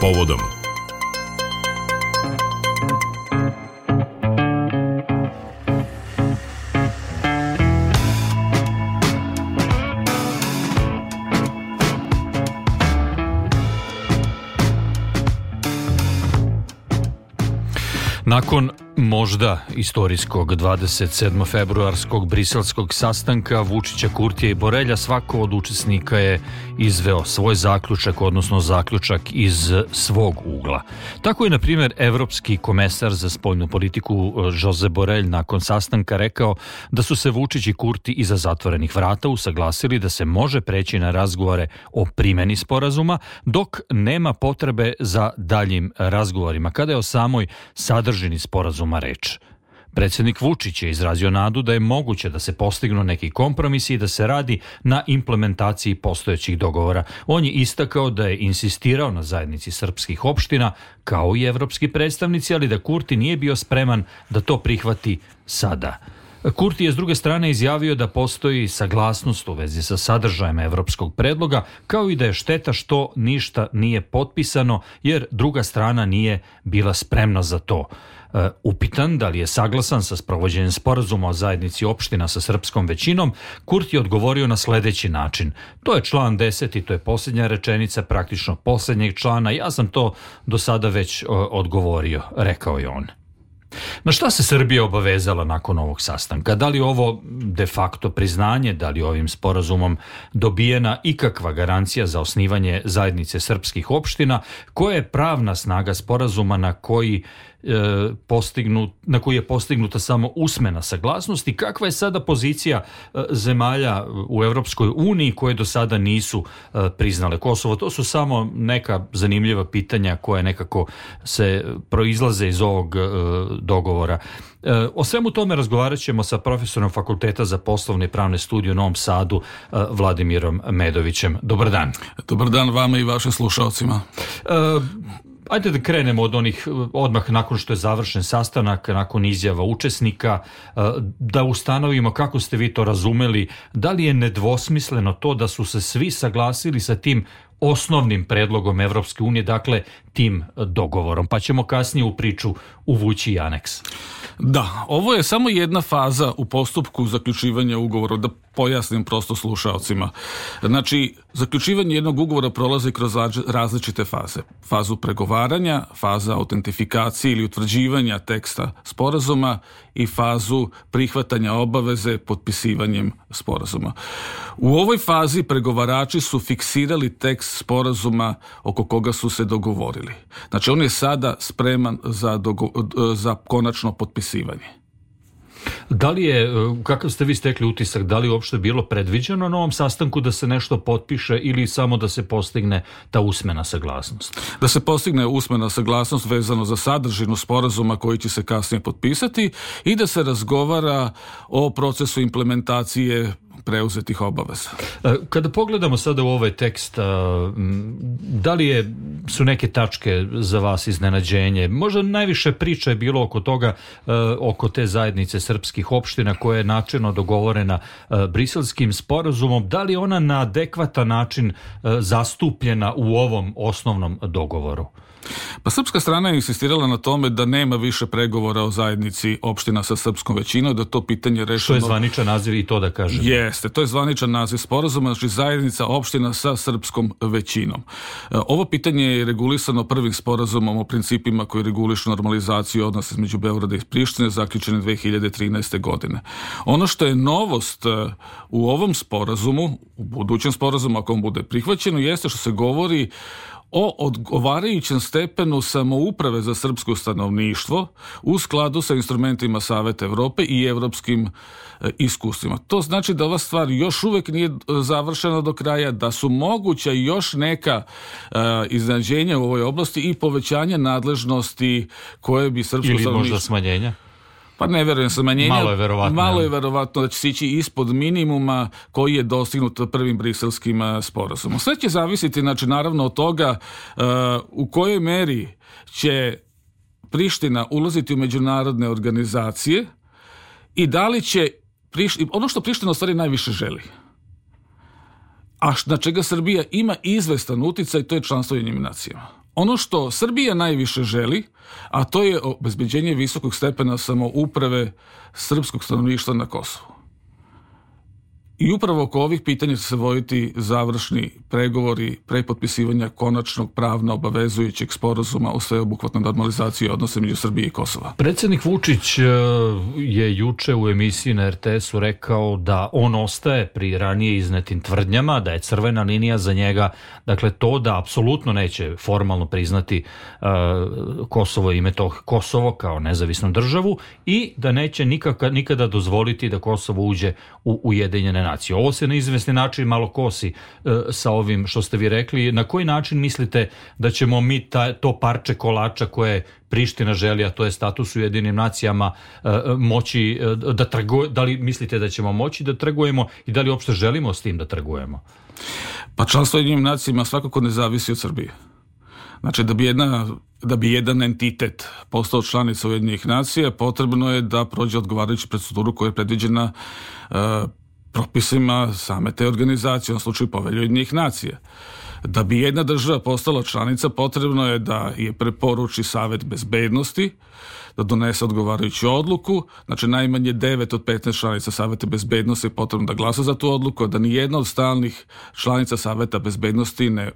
povodom. Nakon možda istorijskog 27. februarskog briselskog sastanka Vučića, Kurtija i Borelja svako od učesnika je izveo svoj zaključak, odnosno zaključak iz svog ugla. Tako je, na primjer, evropski komesar za spoljnu politiku Jose Borelj nakon sastanka rekao da su se Vučić i Kurti iza zatvorenih vrata usaglasili da se može preći na razgovore o primeni sporazuma, dok nema potrebe za daljim razgovorima, kada je o samoj sadržini sporazuma reč. Predsednik Vučić je izrazio nadu da je moguće da se postignu neki kompromisi i da se radi na implementaciji postojećih dogovora. On je istakao da je insistirao na zajednici srpskih opština kao i evropski predstavnici, ali da Kurti nije bio spreman da to prihvati sada. Kurti je s druge strane izjavio da postoji saglasnost u vezi sa sadržajem evropskog predloga, kao i da je šteta što ništa nije potpisano, jer druga strana nije bila spremna za to. E, upitan da li je saglasan sa sprovođenjem sporazuma o zajednici opština sa srpskom većinom, Kurti je odgovorio na sledeći način. To je član 10 i to je posljednja rečenica praktično posljednjeg člana. Ja sam to do sada već odgovorio, rekao je on. Na šta se Srbija obavezala nakon ovog sastanka? Da li ovo de facto priznanje, da li ovim sporazumom dobijena ikakva garancija za osnivanje zajednice srpskih opština, koja je pravna snaga sporazuma na koji postignut, na koji je postignuta samo usmena saglasnost i kakva je sada pozicija e, zemalja u Evropskoj uniji koje do sada nisu e, priznale Kosovo. To su samo neka zanimljiva pitanja koje nekako se proizlaze iz ovog e, dogovora. E, o svemu tome razgovarat ćemo sa profesorom Fakulteta za poslovne i pravne studije u Novom Sadu, e, Vladimirom Medovićem. Dobar dan. Dobar dan vama i vašim slušalcima. E, Ajde da krenemo od onih odmah nakon što je završen sastanak, nakon izjava učesnika, da ustanovimo kako ste vi to razumeli, da li je nedvosmisleno to da su se svi saglasili sa tim osnovnim predlogom Evropske unije, dakle tim dogovorom, pa ćemo kasnije u priču uvući i aneks. Da, ovo je samo jedna faza u postupku zaključivanja ugovora, da pojasnim prosto slušalcima. Znači, zaključivanje jednog ugovora prolazi kroz različite faze. Fazu pregovaranja, faza autentifikacije ili utvrđivanja teksta sporazuma i fazu prihvatanja obaveze potpisivanjem sporazuma. U ovoj fazi pregovarači su fiksirali tekst sporazuma oko koga su se dogovorili. Znači, on je sada spreman za, dogo, za konačno potpisivanje. Da li je, kakav ste vi stekli utisak, da li je uopšte bilo predviđeno na ovom sastanku da se nešto potpiše ili samo da se postigne ta usmena saglasnost? Da se postigne usmena saglasnost vezano za sadržinu sporazuma koji će se kasnije potpisati i da se razgovara o procesu implementacije preuzetih obaveza. E, kada pogledamo sada u ovaj tekst, da li je, su neke tačke za vas iznenađenje? Možda najviše priča je bilo oko toga, e, oko te zajednice srpskih opština koja je načinno dogovorena e, briselskim sporazumom. Da li je ona na adekvatan način zastupljena u ovom osnovnom dogovoru? Pa srpska strana je insistirala na tome da nema više pregovora o zajednici opština sa srpskom većinom, da to pitanje rešeno... Što je zvaničan naziv i to da kažem. Jeste, to je zvaničan naziv sporazuma, znači zajednica opština sa srpskom većinom. E, ovo pitanje je regulisano prvim sporazumom o principima koji regulišu normalizaciju odnosa između Beograda i Prištine, zaključene 2013. godine. Ono što je novost e, u ovom sporazumu, u budućem sporazumu, ako on bude prihvaćeno, jeste što se govori o odgovarajućem stepenu samouprave za srpsko stanovništvo u skladu sa instrumentima Saveta Evrope i evropskim e, iskustvima. To znači da ova stvar još uvek nije e, završena do kraja, da su moguća još neka uh, iznađenja u ovoj oblasti i povećanje nadležnosti koje bi srpsko Ili možda smanjenja? Pa ne verujem smanjenja. Malo je verovatno. Malo je verovatno da će se ići ispod minimuma koji je dostignut prvim briselskim sporazumom. Sve će zavisiti, znači, naravno od toga uh, u kojoj meri će Priština ulaziti u međunarodne organizacije i da li će Priština, ono što Priština u stvari najviše želi a na čega Srbija ima izvestan uticaj, to je članstvo u nacijama ono što Srbija najviše želi, a to je obezbeđenje visokog stepena samouprave srpskog stanovništva na Kosovu. I upravo oko ovih pitanja će se voditi završni pregovori pre potpisivanja konačnog pravno obavezujućeg sporazuma o sveobuhvatnoj normalizaciji odnose među Srbije i Kosova. Predsednik Vučić e, je juče u emisiji na RTS-u rekao da on ostaje pri ranije iznetim tvrdnjama, da je crvena linija za njega, dakle to da apsolutno neće formalno priznati uh, Kosovo ime tog Kosovo kao nezavisnu državu i da neće nikaka, nikada dozvoliti da Kosovo uđe u Ujedinjene nacije. Ovo se na izvesni način malo kosi e, sa ovim što ste vi rekli. Na koji način mislite da ćemo mi ta, to parče kolača koje Priština želi, a to je status u jedinim nacijama, e, moći e, da trguje, da li mislite da ćemo moći da trgujemo i da li uopšte želimo s tim da trgujemo? Pa članstvo jedinim nacijama svakako ne zavisi od Srbije. Znači da bi jedna da bi jedan entitet postao članica Ujedinjenih nacija, potrebno je da prođe odgovarajuću proceduru koja je predviđena uh, propisima same te organizacije, u slučaju povelju jednih nacija. Da bi jedna država postala članica, potrebno je da je preporuči Savet bezbednosti, da donese odgovarajuću odluku, znači najmanje 9 od 15 članica Saveta bezbednosti je potrebno da glasa za tu odluku, da ni jedna od stalnih članica Saveta bezbednosti ne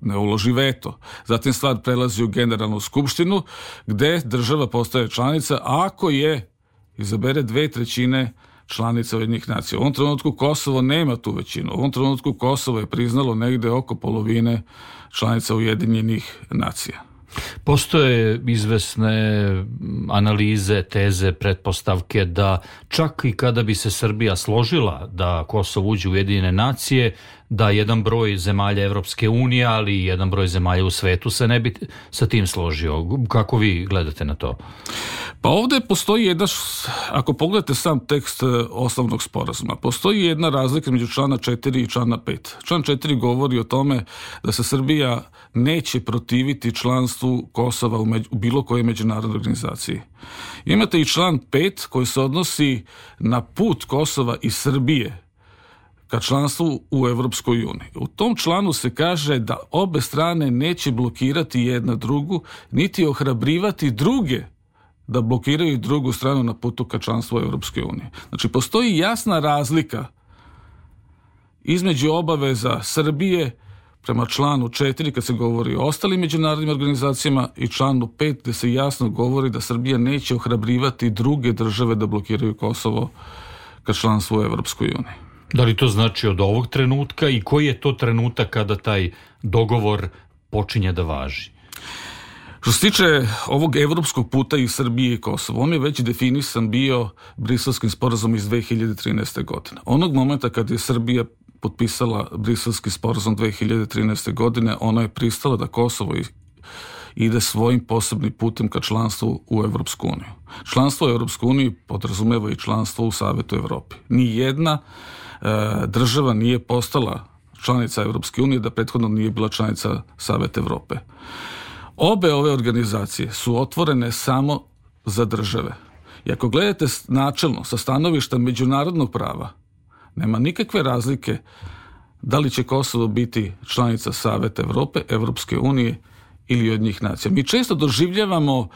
ne uloži veto. Zatim stvar prelazi u generalnu skupštinu gde država postaje članica ako je izabere dve trećine članica Ujedinjenih nacija. U ovom trenutku Kosovo nema tu većinu. U ovom trenutku Kosovo je priznalo negde oko polovine članica Ujedinjenih nacija. Postoje izvesne analize, teze, pretpostavke da čak i kada bi se Srbija složila da Kosovo uđe u Ujedinjene nacije, da jedan broj zemalja Evropske unije, ali i jedan broj zemalja u svetu se ne bi sa tim složio. Kako vi gledate na to? Pa ovde postoji jedna, ako pogledate sam tekst e, osnovnog sporazuma, postoji jedna razlika među člana 4 i člana 5. Član 4 govori o tome da se Srbija neće protiviti članstvu Kosova u, među, u bilo kojoj međunarodnoj organizaciji. Imate i član 5 koji se odnosi na put Kosova i Srbije ka članstvu u Evropskoj uniji. U tom članu se kaže da obe strane neće blokirati jedna drugu, niti ohrabrivati druge da blokiraju drugu stranu na putu ka članstvu Evropske unije. Znači, postoji jasna razlika između obaveza Srbije prema članu 4 kad se govori o ostalim međunarodnim organizacijama i članu 5 gde se jasno govori da Srbija neće ohrabrivati druge države da blokiraju Kosovo ka članstvu u Evropskoj uniji. Da li to znači od ovog trenutka i koji je to trenutak kada taj dogovor počinje da važi? Što se tiče ovog evropskog puta i Srbije i Kosova, on je već definisan bio briselskim sporazom iz 2013. godine. Onog momenta kad je Srbija potpisala briselski sporazum 2013. godine, ona je pristala da Kosovo ide svojim posebnim putem ka članstvu u Evropsku uniju. Članstvo u Evropsku uniju podrazumeva i članstvo u Savetu Evropi. Ni jedna e, država nije postala članica Evropske unije da prethodno nije bila članica Saveta Evrope. Obe ove organizacije su otvorene samo za države. I ako gledate načelno sa stanovišta međunarodnog prava, nema nikakve razlike da li će Kosovo biti članica Saveta Evrope, Evropske unije ili od njih nacija. Mi često doživljavamo uh,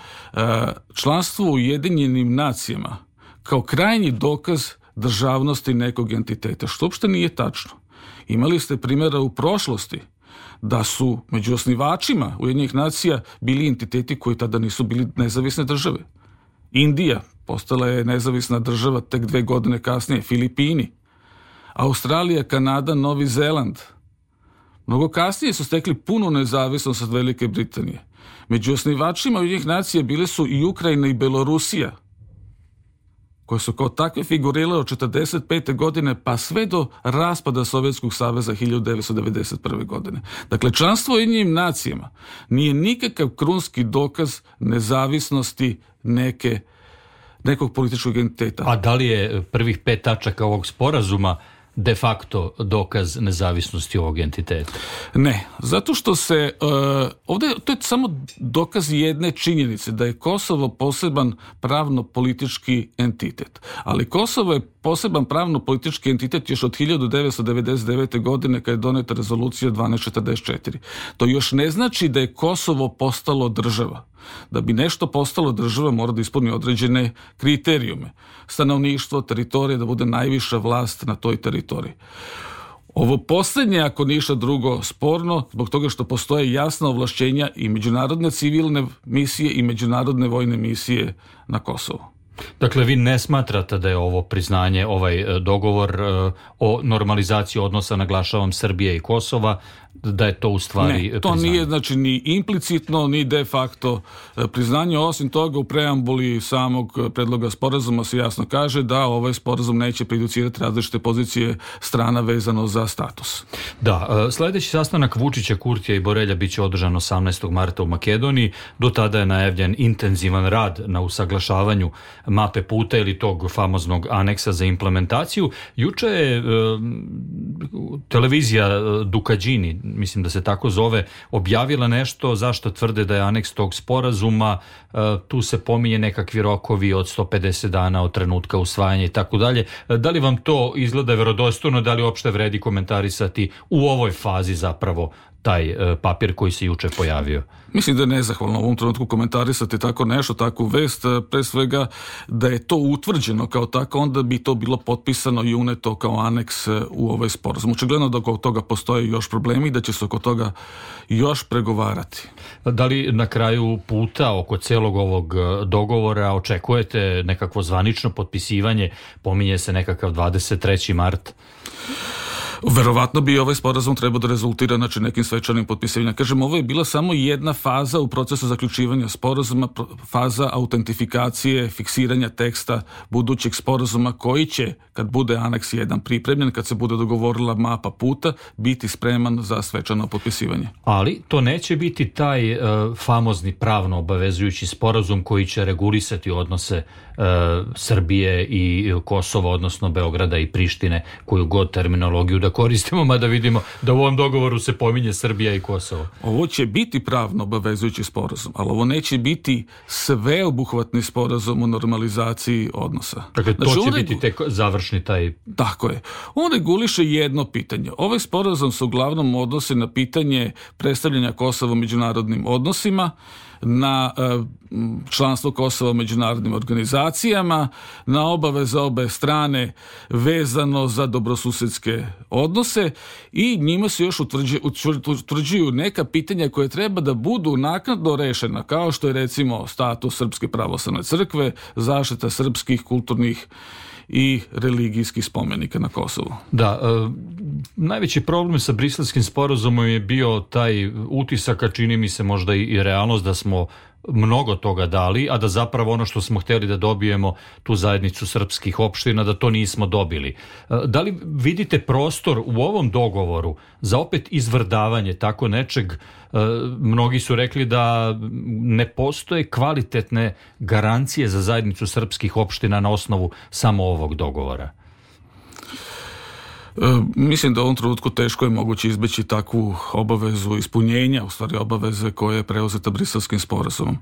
članstvo u Ujedinjenim nacijama kao krajnji dokaz državnosti nekog entiteta, što uopšte nije tačno. Imali ste primjera u prošlosti da su među osnivačima Ujedinjenih nacija bili entiteti koji tada nisu bili nezavisne države. Indija postala je nezavisna država tek dve godine kasnije, Filipini, Australija, Kanada, Novi Zeland. Mnogo kasnije su stekli puno nezavisnost od Velike Britanije. Među osnivačima Ujedinjenih nacija bile su i Ukrajina i Belorusija – koje su kao takve figurile od 45. godine pa sve do raspada Sovjetskog saveza 1991. godine. Dakle, članstvo u jednim nacijama nije nikakav krunski dokaz nezavisnosti neke nekog političkog entiteta. A da li je prvih pet tačaka ovog sporazuma de facto dokaz nezavisnosti ovog entiteta? Ne, zato što se uh, ovde to je samo dokaz jedne činjenice da je Kosovo poseban pravno-politički entitet. Ali Kosovo je poseban pravno-politički entitet još od 1999. godine kad je doneta rezolucija 1244. To još ne znači da je Kosovo postalo država. Da bi nešto postalo država mora da ispuni određene kriterijume. Stanovništvo, teritorije, da bude najviša vlast na toj teritoriji. Ovo poslednje, ako ništa drugo, sporno, zbog toga što postoje jasna ovlašćenja i međunarodne civilne misije i međunarodne vojne misije na Kosovu. Dakle, vi ne smatrate da je ovo priznanje, ovaj e, dogovor e, o normalizaciji odnosa, naglašavam, Srbije i Kosova, da je to u stvari ne, to priznanje. nije znači ni implicitno ni de facto e, priznanje osim toga u preambuli samog predloga sporazuma se jasno kaže da ovaj sporazum neće prejudicirati različite pozicije strana vezano za status. Da, e, sledeći sastanak Vučića, Kurtija i Borelja biće održan 18. marta u Makedoniji. Do tada je najavljen intenzivan rad na usaglašavanju mape puta ili tog famoznog aneksa za implementaciju. Juče je e, televizija Dukađini mislim da se tako zove, objavila nešto zašto tvrde da je aneks tog sporazuma, e, tu se pominje nekakvi rokovi od 150 dana od trenutka usvajanja i tako dalje. E, da li vam to izgleda verodostojno, da li uopšte vredi komentarisati u ovoj fazi zapravo taj e, papir koji se juče pojavio? Mislim da je nezahvalno u ovom trenutku komentarisati tako nešto, takvu vest, e, pre svega da je to utvrđeno kao tako, onda bi to bilo potpisano i uneto kao aneks e, u ovaj sporazum. Očigledno da oko toga postoje još problemi i da će se oko toga još pregovarati. Da li na kraju puta oko celog ovog dogovora očekujete nekakvo zvanično potpisivanje, pominje se nekakav 23. mart? Verovatno bi ovaj sporazum trebao da rezultira znači, nekim svečanim potpisivanjem. Kažem, ovo je bila samo jedna faza u procesu zaključivanja sporazuma, faza autentifikacije, fiksiranja teksta budućeg sporazuma koji će, kad bude aneks 1 pripremljen, kad se bude dogovorila mapa puta, biti spreman za svečano potpisivanje. Ali to neće biti taj uh, famozni pravno obavezujući sporazum koji će regulisati odnose Srbije i Kosova, odnosno Beograda i Prištine, koju god terminologiju da koristimo, mada vidimo da u ovom dogovoru se pominje Srbija i Kosovo. Ovo će biti pravno obavezujući sporazum, ali ovo neće biti sveobuhvatni sporazum o normalizaciji odnosa. Dakle, to znači, će biti tek završni taj... Tako je. On reguliše jedno pitanje. Ovaj sporazum se uglavnom odnose na pitanje predstavljanja Kosova u međunarodnim odnosima, na e, članstvo Kosova u međunarodnim organizacijama, na obaveze obe strane vezano za dobrosusedske odnose i njima se još utvrđuju, utvrđuju neka pitanja koje treba da budu naknadno rešena, kao što je recimo status Srpske pravoslavne crkve, zaštita srpskih kulturnih i religijskih spomenika na Kosovu. Da, e, najveći problem sa briselskim sporazumom je bio taj utisak, a čini mi se možda i realnost da smo mnogo toga dali, a da zapravo ono što smo hteli da dobijemo tu zajednicu srpskih opština, da to nismo dobili. E, da li vidite prostor u ovom dogovoru za opet izvrdavanje tako nečeg? E, mnogi su rekli da ne postoje kvalitetne garancije za zajednicu srpskih opština na osnovu samo ovog dogovora. E, mislim da u ovom trenutku teško je moguće izbeći takvu obavezu ispunjenja, u stvari obaveze koje je preuzeta briselskim sporazumom.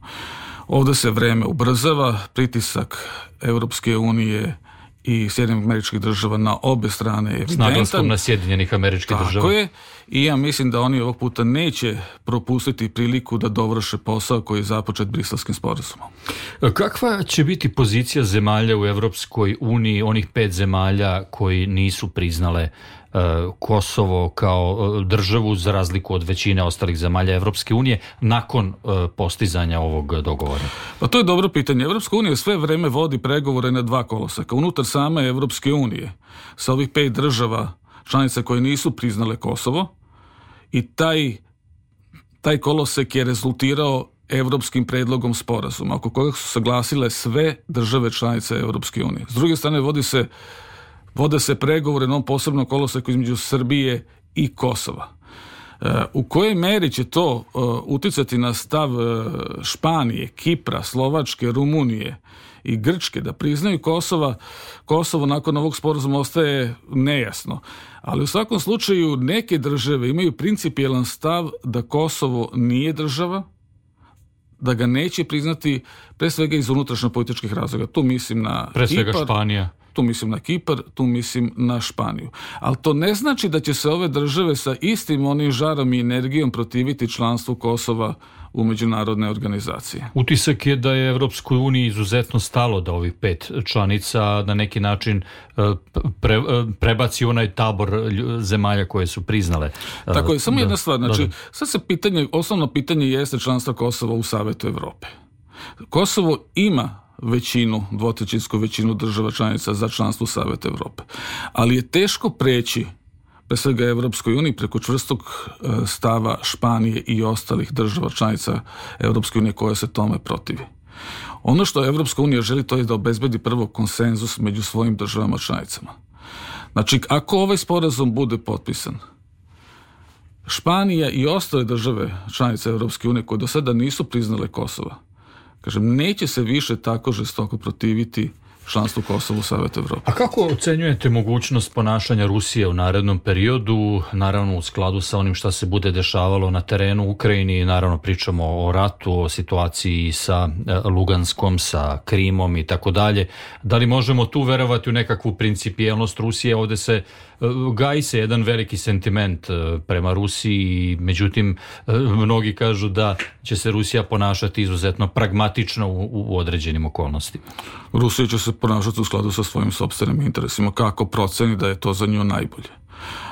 Ovde se vreme ubrzava, pritisak Europske unije i Sjedinjenih američkih država na obe strane je. S naglaskom na Sjedinjenih američkih država. Tako je. I ja mislim da oni ovog puta neće propustiti priliku da dovrše posao koji je započet briselskim sporazumom. Kakva će biti pozicija zemalja u Evropskoj uniji, onih pet zemalja koji nisu priznale E, Kosovo kao e, državu za razliku od većine ostalih zemalja Evropske unije nakon e, postizanja ovog dogovora? Pa to je dobro pitanje. Evropska unija sve vreme vodi pregovore na dva kolosaka. Unutar same Evropske unije sa ovih pet država članica koje nisu priznale Kosovo i taj, taj kolosek je rezultirao evropskim predlogom sporazuma, oko koga su saglasile sve države članice Evropske unije. S druge strane, vodi se Vode se pregovore na ovom posebnom koloseku između Srbije i Kosova. U kojoj meri će to uticati na stav Španije, Kipra, Slovačke, Rumunije i Grčke da priznaju Kosova, Kosovo nakon ovog sporazuma ostaje nejasno. Ali u svakom slučaju neke države imaju principijelan stav da Kosovo nije država, da ga neće priznati pre svega iz unutrašnjo političkih razloga. Tu mislim na Pre svega Kipar, Španija. Tu mislim na Kipar, tu mislim na Španiju. Ali to ne znači da će se ove države sa istim onim žarom i energijom protiviti članstvu Kosova u međunarodne organizacije. Utisak je da je Evropskoj uniji izuzetno stalo da ovih pet članica na neki način e, pre, e, prebaci onaj tabor zemalja koje su priznale. E, Tako je, samo da, jedna stvar, znači, da, da. sad se pitanje, osnovno pitanje jeste članstva Kosova u Savetu Evrope. Kosovo ima većinu, dvotrećinsku većinu država članica za članstvo Saveta Evrope. Ali je teško preći pre svega Evropskoj uniji preko čvrstog e, stava Španije i ostalih država članica Evropske unije koje se tome protivi. Ono što Evropska unija želi to je da obezbedi prvo konsenzus među svojim državama članicama. Znači, ako ovaj sporazum bude potpisan, Španija i ostale države članice Evropske unije koje do sada nisu priznale Kosova, kažem, neće se više tako žestoko protiviti članstvu Kosova u Savetu Evrope. A kako ocenjujete mogućnost ponašanja Rusije u narednom periodu, naravno u skladu sa onim šta se bude dešavalo na terenu u Ukrajini, naravno pričamo o ratu, o situaciji sa e, Luganskom, sa Krimom i tako dalje. Da li možemo tu verovati u nekakvu principijelnost Rusije? Ovde se gaji se jedan veliki sentiment e, prema Rusiji, međutim mnogi kažu da će se Rusija ponašati izuzetno pragmatično u, u određenim okolnostima. Rusija će se ponašati u skladu sa svojim sobstvenim interesima, kako proceni da je to za nju najbolje.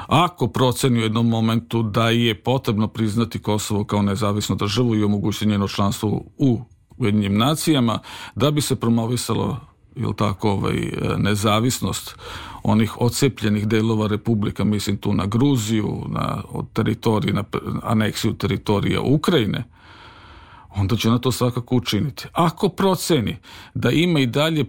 Ako proceni u jednom momentu da je potrebno priznati Kosovo kao nezavisnu državu i omogućiti njeno članstvo u Ujedinjim nacijama, da bi se promovisalo jel tako, ovaj, nezavisnost onih ocepljenih delova Republika, mislim tu na Gruziju, na od teritorije, na aneksiju teritorija Ukrajine, onda će na to svakako učiniti. Ako proceni da ima i dalje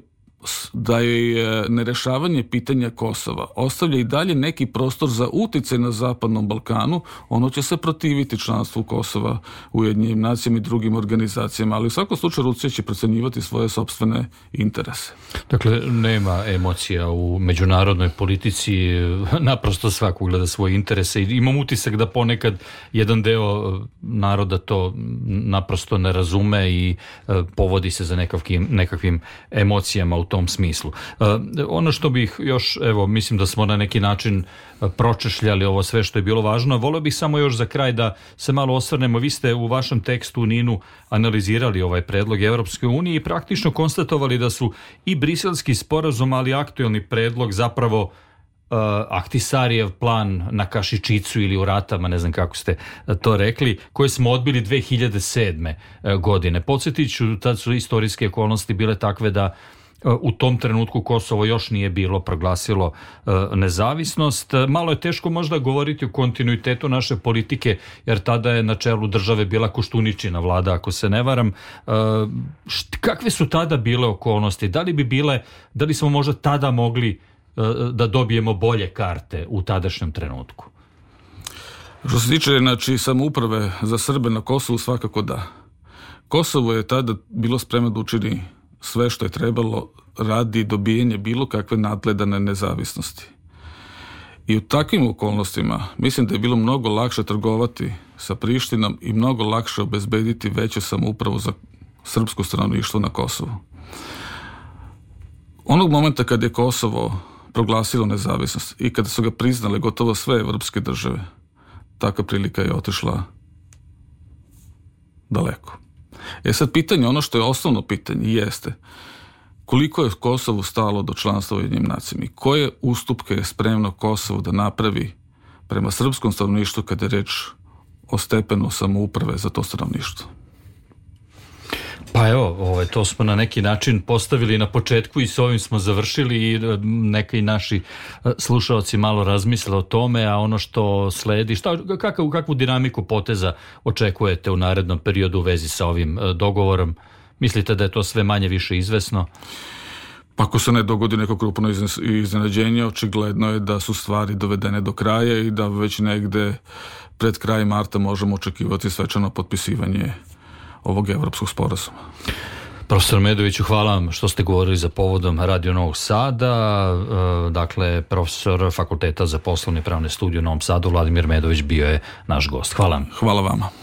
da je e, nerešavanje pitanja Kosova ostavlja i dalje neki prostor za utice na Zapadnom Balkanu, ono će se protiviti članstvu Kosova u jednim nacijama i drugim organizacijama, ali u svakom slučaju Rusija će procenjivati svoje sobstvene interese. Dakle, nema emocija u međunarodnoj politici, naprosto svako gleda svoje interese i imam utisak da ponekad jedan deo naroda to naprosto ne razume i e, povodi se za nekakvim, nekakvim emocijama u tom smislu. E, ono što bih još, evo, mislim da smo na neki način e, pročešljali ovo sve što je bilo važno. Volio bih samo još za kraj da se malo osvrnemo. Vi ste u vašem tekstu Ninu analizirali ovaj predlog Evropske unije i praktično konstatovali da su i briselski sporazum, ali aktuelni predlog zapravo Uh, Ahtisarijev plan na Kašičicu ili u ratama, ne znam kako ste to rekli, koje smo odbili 2007. godine. Podsjetit ću, tad su istorijske okolnosti bile takve da u tom trenutku Kosovo još nije bilo proglasilo e, nezavisnost. Malo je teško možda govoriti o kontinuitetu naše politike, jer tada je na čelu države bila Koštuničina vlada, ako se ne varam. E, kakve su tada bile okolnosti? Da li bi bile, da li smo možda tada mogli e, da dobijemo bolje karte u tadašnjem trenutku? Što se tiče znači, samouprave za Srbe na Kosovu, svakako da. Kosovo je tada bilo spremno da učini sve što je trebalo radi dobijenje bilo kakve nadgledane nezavisnosti. I u takvim okolnostima mislim da je bilo mnogo lakše trgovati sa Prištinom i mnogo lakše obezbediti veću samoupravu za srpsko stanovništvo na Kosovu. Onog momenta kad je Kosovo proglasilo nezavisnost i kada su ga priznale gotovo sve evropske države, takva prilika je otišla daleko. E sad pitanje, ono što je osnovno pitanje jeste koliko je Kosovo stalo do članstva u jednim nacijama i koje ustupke je spremno Kosovo da napravi prema srpskom stanovništvu kada je reč o stepenu samouprave za to stanovništvo. Pa evo, ovaj, to smo na neki način postavili na početku i s ovim smo završili i e, neki naši e, slušalci malo razmisle o tome, a ono što sledi, šta, kakav, kakvu dinamiku poteza očekujete u narednom periodu u vezi sa ovim e, dogovorom? Mislite da je to sve manje više izvesno? Pa ako se ne dogodi neko krupno iznenađenje, očigledno je da su stvari dovedene do kraja i da već negde pred kraj marta možemo očekivati svečano potpisivanje ovog evropskog sporazuma. Profesor Medoviću, hvala vam što ste govorili za povodom Radio Novog Sada. E, dakle, profesor Fakulteta za poslovne pravne studije u Novom Sadu, Vladimir Medović, bio je naš gost. Hvala vam. Hvala vama.